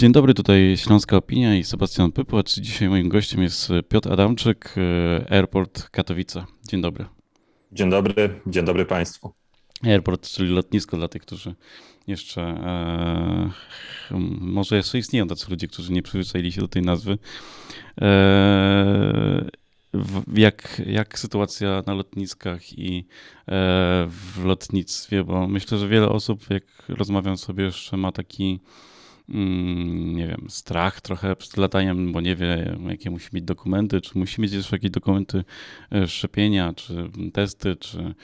Dzień dobry, tutaj Śląska Opinia i Sebastian Pypłacz. Dzisiaj moim gościem jest Piotr Adamczyk, e, Airport Katowice. Dzień dobry. Dzień dobry, dzień dobry Państwu. Airport, czyli lotnisko dla tych, którzy jeszcze, e, może jeszcze istnieją tacy ludzie, którzy nie przyzwyczaili się do tej nazwy. E, jak, jak sytuacja na lotniskach i e, w lotnictwie, bo myślę, że wiele osób, jak rozmawiam sobie, jeszcze ma taki Mm, nie wiem, strach trochę przed lataniem, bo nie wie, jakie musi mieć dokumenty, czy musi mieć jeszcze jakieś dokumenty e, szczepienia, czy testy, czy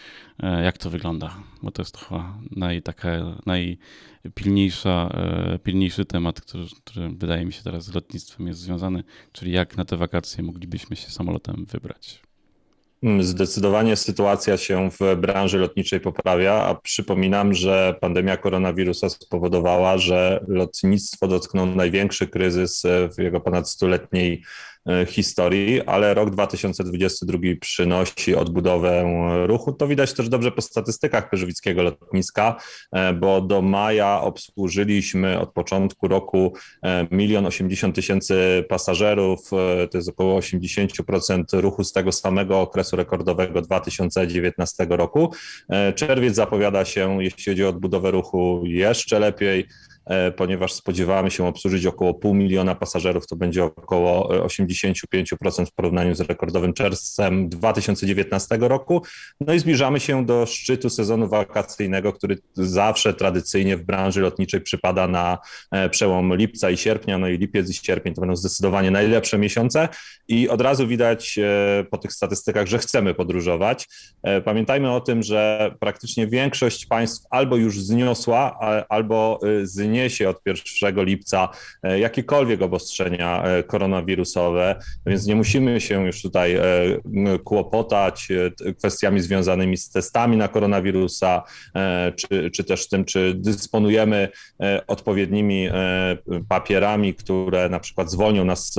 e, jak to wygląda, bo to jest chyba naj, taka, najpilniejsza, e, pilniejszy temat, który, który wydaje mi się teraz z lotnictwem jest związany, czyli jak na te wakacje moglibyśmy się samolotem wybrać. Mm, zdecydowanie sytuacja się w branży lotniczej poprawia, a przypominam, że pandemia koronawirusa spowodowała, że lotnictwo dotknął największy kryzys w jego ponad stuletniej historii, ale rok 2022 przynosi odbudowę ruchu. To widać też dobrze po statystykach Pyrzowickiego lotniska, e, bo do maja obsłużyliśmy od początku roku e, milion osiemdziesiąt tysięcy pasażerów, to jest około 80% ruchu z tego samego okresu rekordowego 2019 roku. Czerwiec zapowiada się, jeśli chodzi o odbudowę ruchu, jeszcze lepiej. E, ponieważ spodziewamy się obsłużyć około pół miliona pasażerów, to będzie około 85% e, w porównaniu z rekordowym czerwcem 2019 roku. No i zbliżamy się do szczytu sezonu wakacyjnego, który zawsze tradycyjnie w branży lotniczej przypada na e, przełom lipca i sierpnia, no i lipiec i sierpień to będą zdecydowanie najlepsze miesiące i od razu widać po tych statystykach, że chcemy podróżować. Pamiętajmy o tym, że praktycznie większość państw albo już zniosła, albo zniosła zniesie od 1 lipca e, jakiekolwiek obostrzenia e, koronawirusowe, więc nie musimy się już tutaj e, kłopotać kwestiami związanymi z testami na koronawirusa, czy, czy też tym, czy dysponujemy odpowiednimi papierami, które na przykład zwolnią nas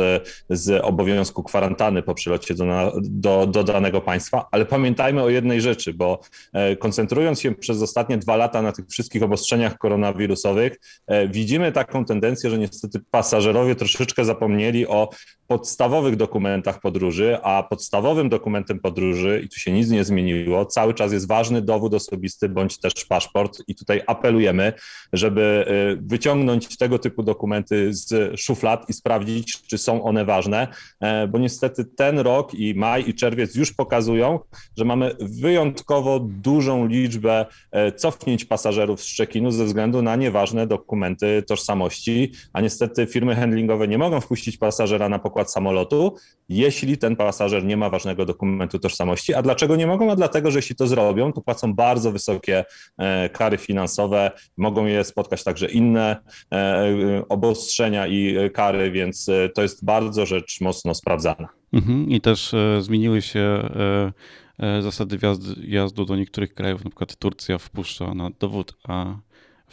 z obowiązku kwarantanny po przylocie do, do, do danego państwa, ale pamiętajmy o jednej rzeczy, bo koncentrując się przez ostatnie dwa lata na tych wszystkich obostrzeniach koronawirusowych, widzimy taką tendencję, że niestety pasażerowie troszeczkę zapomnieli o podstawowych dokumentach podróży, a podstawowym dokumentem podróży, i tu się nic nie zmieniło, cały czas jest ważny dowód osobisty bądź też paszport. I tutaj apelujemy, żeby e, wyciągnąć tego typu dokumenty z szuflad i sprawdzić, czy są one ważne, e, bo niestety ten rok i maj i czerwiec już pokazują, że mamy wyjątkowo dużą liczbę cofnięć pasażerów z check-inu ze względu na nieważne dokumenty tożsamości, a niestety firmy handlingowe nie mogą wpuścić pasażera na pokład samolotu, jeśli ten pasażer nie ma ważnego dokumentu tożsamości. A dlaczego nie mogą? A dlatego, że jeśli to zrobią, to płacą bardzo wysokie e, kary finansowe, mogą je spotkać także inne e, obostrzenia i kary, więc e, to jest bardzo rzecz mocno sprawdzana. Mhm. I też zmieniły się zasady wjazdu do niektórych krajów, na przykład Turcja wpuszcza na dowód, a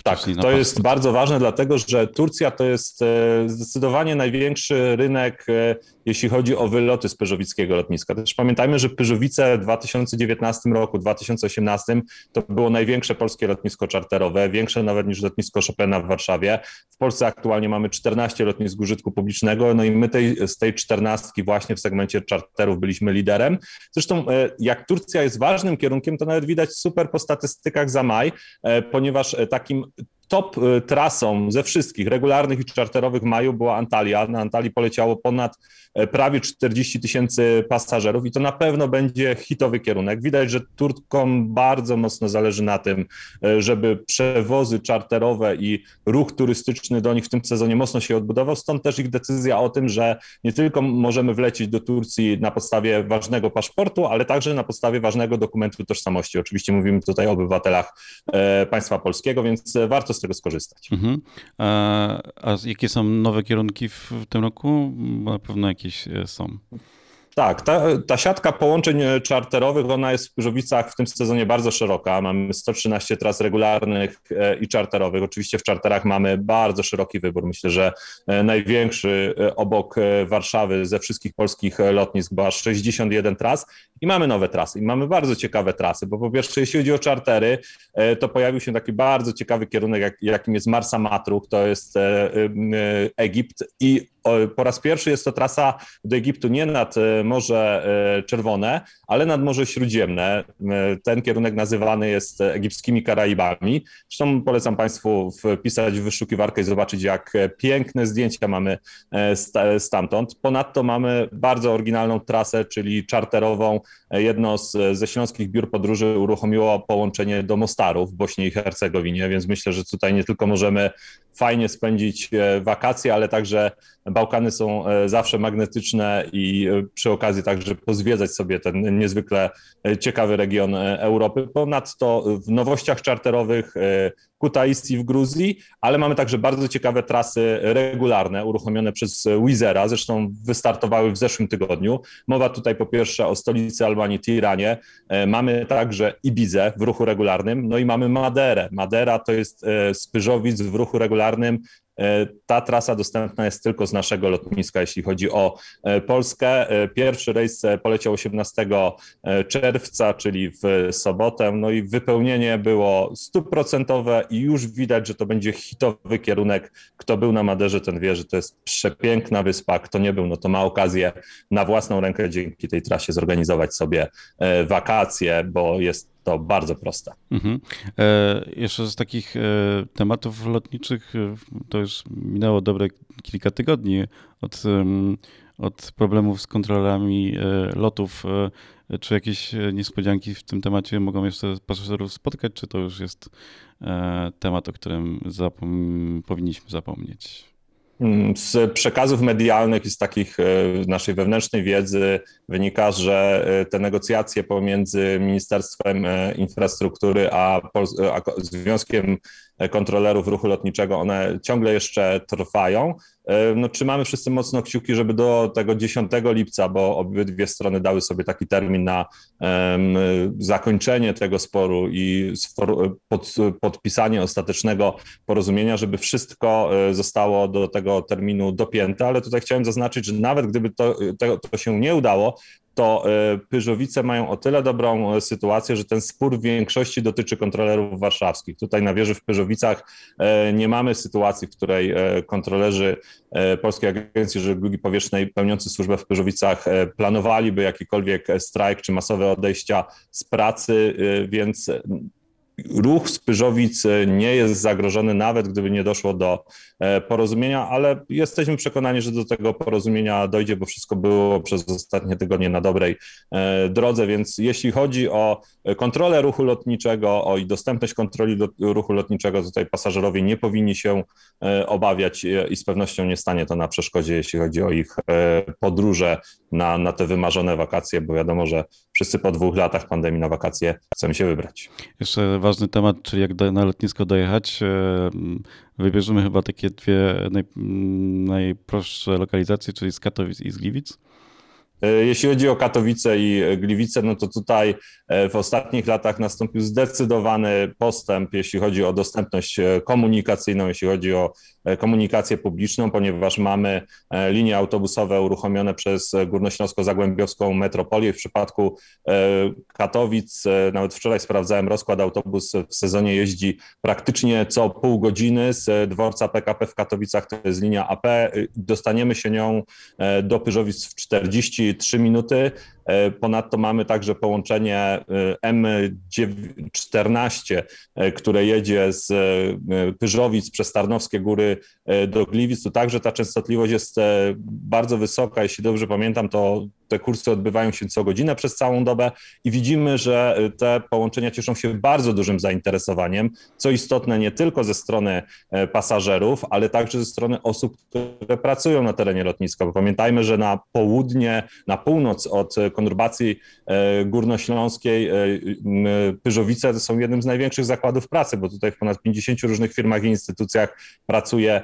tak, to jest bardzo ważne, dlatego że Turcja to jest e, zdecydowanie największy rynek, e, jeśli chodzi o wyloty z Pyrzowickiego lotniska. Też pamiętajmy, że Pyżowice w 2019 roku, 2018 to było największe polskie lotnisko czarterowe, większe nawet niż lotnisko Chopina w Warszawie. W Polsce aktualnie mamy 14 lotnisk użytku publicznego, no i my tej, z tej 14 właśnie w segmencie czarterów byliśmy liderem. Zresztą e, jak Turcja jest ważnym kierunkiem, to nawet widać super po statystykach za maj, ponieważ takim um, top y, trasą ze wszystkich regularnych i czarterowych w maju była Antalya. Na Antalii poleciało ponad e, prawie 40 tysięcy pasażerów i to na pewno będzie hitowy kierunek. Widać, że Turkom bardzo mocno zależy na tym, e, żeby przewozy czarterowe i ruch turystyczny do nich w tym sezonie mocno się odbudował. Stąd też ich decyzja o tym, że nie tylko możemy wlecieć do Turcji na podstawie ważnego paszportu, ale także na podstawie ważnego dokumentu tożsamości. Oczywiście mówimy tutaj o obywatelach e, państwa polskiego, więc warto z tego skorzystać. Mhm. A, a, jakie są nowe kierunki w tym roku? Bo na pewno jakieś e, są. Tak, ta, ta siatka połączeń e, czarterowych, ona jest w Pyrzowicach w tym sezonie bardzo szeroka. Mamy 113 tras regularnych e, i czarterowych. Oczywiście w czarterach mamy bardzo szeroki wybór. Myślę, że e, największy obok Warszawy ze wszystkich polskich lotnisk, bo aż 61 tras i mamy nowe trasy. I mamy bardzo ciekawe trasy, bo po pierwsze, jeśli chodzi o czartery, to pojawił się taki bardzo ciekawy kierunek, jak, jakim jest Marsa Matruk, to jest Egipt i po raz pierwszy jest to trasa do Egiptu nie nad e, Morze e, Czerwone, ale nad Morze Śródziemne. E, ten kierunek nazywany jest egipskimi Karaibami. Zresztą polecam Państwu wpisać w wyszukiwarkę i zobaczyć, jak piękne zdjęcia mamy stamtąd. Ponadto mamy bardzo oryginalną trasę, czyli czarterową. Jedno z, ze śląskich biur podróży uruchomiło połączenie do Mostaru w Bośni i Hercegowinie, więc myślę, że tutaj nie tylko możemy fajnie spędzić wakacje, ale także Bałkany są e, zawsze magnetyczne i e, przy okazji także pozwiedzać sobie ten niezwykle e, ciekawy region Europy. Ponadto w nowościach czarterowych Kutaisi w Gruzji, ale mamy także bardzo ciekawe trasy regularne uruchomione przez Wizera, zresztą wystartowały w zeszłym tygodniu. Mowa tutaj po pierwsze o stolicy Albanii, Tiranie. Mamy także Ibizę w ruchu regularnym, no i mamy Maderę. Madera to jest Spyżowic w ruchu regularnym E, ta trasa dostępna jest tylko z naszego lotniska, jeśli chodzi o e, Polskę. E, pierwszy rejs poleciał 18 czerwca, czyli w sobotę, no i wypełnienie było stuprocentowe i już widać, że to będzie hitowy kierunek. Kto był na Maderze, ten wie, że to jest przepiękna wyspa. Kto nie był, no to ma okazję na własną rękę dzięki tej trasie zorganizować sobie wakacje, bo jest to bardzo proste. Mhm. E, jeszcze z takich e, tematów lotniczych, e, to już minęło dobre kilka tygodni od, od problemów z kontrolami e, lotów. E, czy jakieś niespodzianki w tym temacie mogą jeszcze pasażerów spotkać, czy to już jest e, temat, o którym zapom powinniśmy zapomnieć? Mm, z przekazów medialnych i z takich e, naszej wewnętrznej wiedzy wynika, że e, te negocjacje pomiędzy Ministerstwem e, Infrastruktury a, Związkiem Kontrolerów Ruchu Lotniczego, one ciągle jeszcze trwają. No, trzymamy wszyscy mocno kciuki, żeby do tego 10 lipca, bo obydwie strony dały sobie taki termin na um, zakończenie tego sporu i pod, podpisanie ostatecznego porozumienia, żeby wszystko zostało do tego terminu dopięte, ale tutaj chciałem zaznaczyć, że nawet gdyby to, to, to się nie udało, to e, Pyżowice mają o tyle dobrą e, sytuację, że ten spór w większości dotyczy kontrolerów warszawskich. Tutaj na wieży w Pyżowicach e, nie mamy sytuacji, w której kontrolerzy Polskiej Agencji Żeglugi Powietrznej pełniący służbę w Pyżowicach planowaliby jakikolwiek strajk czy masowe odejścia z pracy, więc ruch z Pyżowic e, nie jest zagrożony, nawet gdyby nie doszło do e, porozumienia, ale jesteśmy przekonani, że do tego porozumienia dojdzie, bo wszystko było przez ostatnie tygodnie na dobrej e, drodze, więc jeśli chodzi o kontrolę ruchu lotniczego o i dostępność kontroli ruchu lotniczego, tutaj pasażerowie nie powinni się obawiać i z pewnością nie stanie to na przeszkodzie, jeśli chodzi o ich podróże na, na te wymarzone wakacje, bo wiadomo, że wszyscy po dwóch latach pandemii na wakacje chcemy się wybrać. Jeszcze ważny temat, czyli jak na lotnisko dojechać. E, wybierzemy chyba takie dwie naj, najprostsze lokalizacje, czyli z Katowic i z Gliwic. E, jeśli chodzi o Katowice i Gliwice, no to tutaj e, w ostatnich latach nastąpił zdecydowany postęp, jeśli chodzi o dostępność komunikacyjną, jeśli chodzi o E, komunikację publiczną, ponieważ mamy e, linie autobusowe uruchomione przez Górnośląsko-Zagłębiowską Metropolię. W przypadku e, Katowic, nawet wczoraj sprawdzałem rozkład, autobus w sezonie jeździ praktycznie co pół godziny z dworca PKP w Katowicach, to jest linia AP. Dostaniemy się nią do Pyżowic w 43 minuty. E, ponadto mamy także połączenie e, M14, e, które jedzie z Pyżowic przez Tarnowskie Góry do Gliwic. Tu także ta częstotliwość jest bardzo wysoka. Jeśli dobrze pamiętam, to te kursy odbywają się co godzinę przez całą dobę i widzimy, że te połączenia cieszą się bardzo dużym zainteresowaniem, co istotne nie tylko ze strony pasażerów, ale także ze strony osób, które pracują na terenie lotniska, bo pamiętajmy, że na południe, na północ od konurbacji e, górnośląskiej e, Pyżowice to są jednym z największych zakładów pracy, bo tutaj w ponad 50 różnych firmach i instytucjach pracuje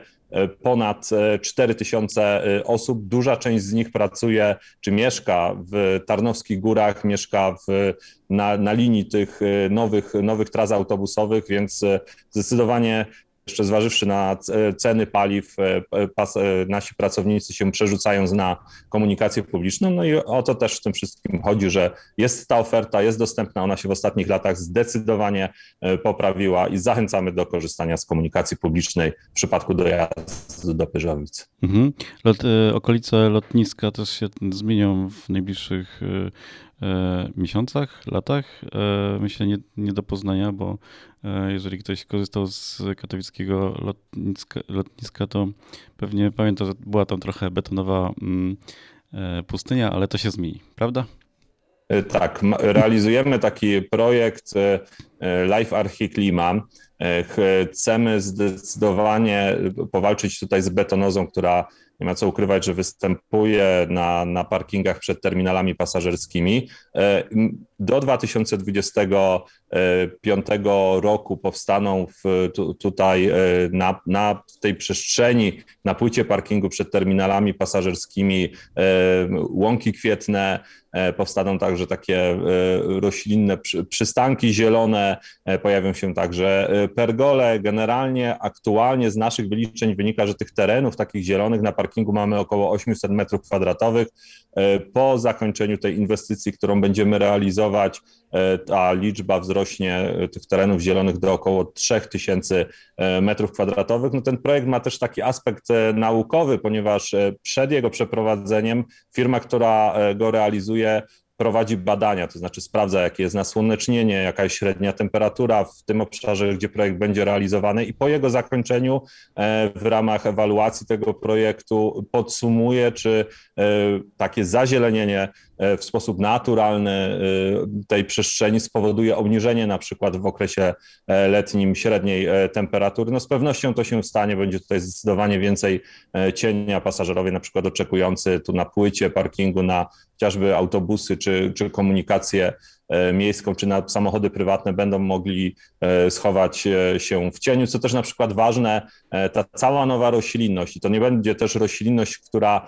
ponad 4 tysiące osób. Duża część z nich pracuje czy mieszka w Tarnowskich Górach, mieszka w, na, na linii tych nowych, nowych tras autobusowych, więc zdecydowanie jeszcze zważywszy na ceny paliw, e, pas, e, nasi pracownicy się przerzucają na komunikację publiczną. No i o to też w tym wszystkim chodzi, że jest ta oferta, jest dostępna, ona się w ostatnich latach zdecydowanie e, poprawiła i zachęcamy do korzystania z komunikacji publicznej w przypadku dojazdu do Pyżowic. Mhm. Lot, okolice lotniska też się zmienią w najbliższych E, miesiącach, latach. E, myślę nie, nie do poznania, bo e, jeżeli ktoś korzystał z katowickiego lotniska, lotniska to pewnie pamięta, że była tam trochę betonowa mm, pustynia, ale to się zmieni, prawda? Tak, realizujemy taki projekt Life Archiklima. Chcemy zdecydowanie powalczyć tutaj z betonozą, która nie ma co ukrywać, że występuje na, na parkingach przed terminalami pasażerskimi. E, do 2025 roku powstaną w, tutaj e, na, na tej przestrzeni, na płycie parkingu przed terminalami pasażerskimi e, łąki kwietne, powstaną także takie roślinne przystanki zielone, pojawią się także pergole. Generalnie aktualnie z naszych wyliczeń wynika, że tych terenów takich zielonych na parkingu mamy około 800 metrów kwadratowych. Po zakończeniu tej inwestycji, którą będziemy realizować, E, ta liczba wzrośnie e, tych terenów zielonych do około 3000 e, metrów kwadratowych. No ten projekt ma też taki aspekt naukowy, ponieważ przed jego przeprowadzeniem firma, która go realizuje, prowadzi badania, to znaczy sprawdza, jakie jest nasłonecznienie, jaka jest średnia temperatura w tym obszarze, gdzie projekt będzie realizowany i po jego zakończeniu w ramach ewaluacji tego projektu podsumuje, czy takie zazielenienie E, w sposób naturalny e, tej przestrzeni spowoduje obniżenie na przykład w okresie e, letnim średniej temperatury. No z pewnością to się stanie, będzie tutaj zdecydowanie więcej cienia pasażerowie, na przykład oczekujący tu na płycie parkingu na chociażby autobusy czy, czy komunikację E, miejską czy na samochody prywatne będą mogli e, schować e, się w cieniu, co też na przykład ważne, ta cała nowa roślinność i to nie będzie też roślinność, która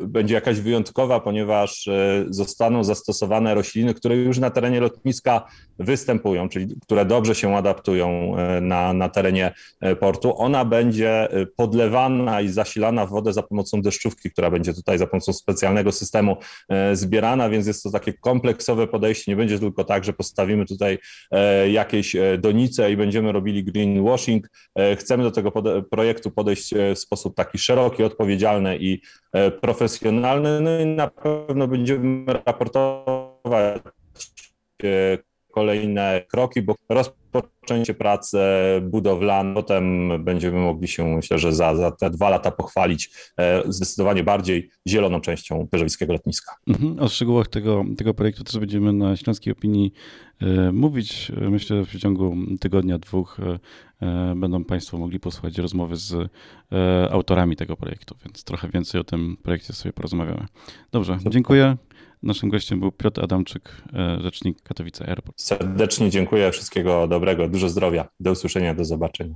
będzie jakaś wyjątkowa, ponieważ zostaną zastosowane rośliny, które już na terenie lotniska występują, czyli które dobrze się adaptują na, na terenie portu. Ona będzie podlewana i zasilana w wodę za pomocą deszczówki, która będzie tutaj za pomocą specjalnego systemu zbierana, więc jest to takie kompleksowe podejście, nie będzie tylko tak, że postawimy tutaj e, jakieś e, donice i będziemy robili greenwashing. E, chcemy do tego projektu podejść w sposób taki szeroki, odpowiedzialny i profesjonalny, no i na pewno będziemy raportować kolejne kroki, bo rozpoczęcie pracy budowlanej, potem będziemy mogli się, myślę, że za, za te dwa lata pochwalić e, zdecydowanie bardziej zieloną częścią Pyrzowickiego lotniska. Mhm, o szczegółach tego, tego projektu też będziemy na Śląskiej Opinii e, mówić. Myślę, że w ciągu tygodnia, dwóch e, będą Państwo mogli posłuchać rozmowy z autorami tego projektu, więc trochę więcej o tym projekcie sobie porozmawiamy. Dobrze, dziękuję. Naszym gościem był Piotr Adamczyk, e, rzecznik Katowice Airport. Serdecznie dziękuję, wszystkiego dobrego, dużo zdrowia. Do usłyszenia, do zobaczenia.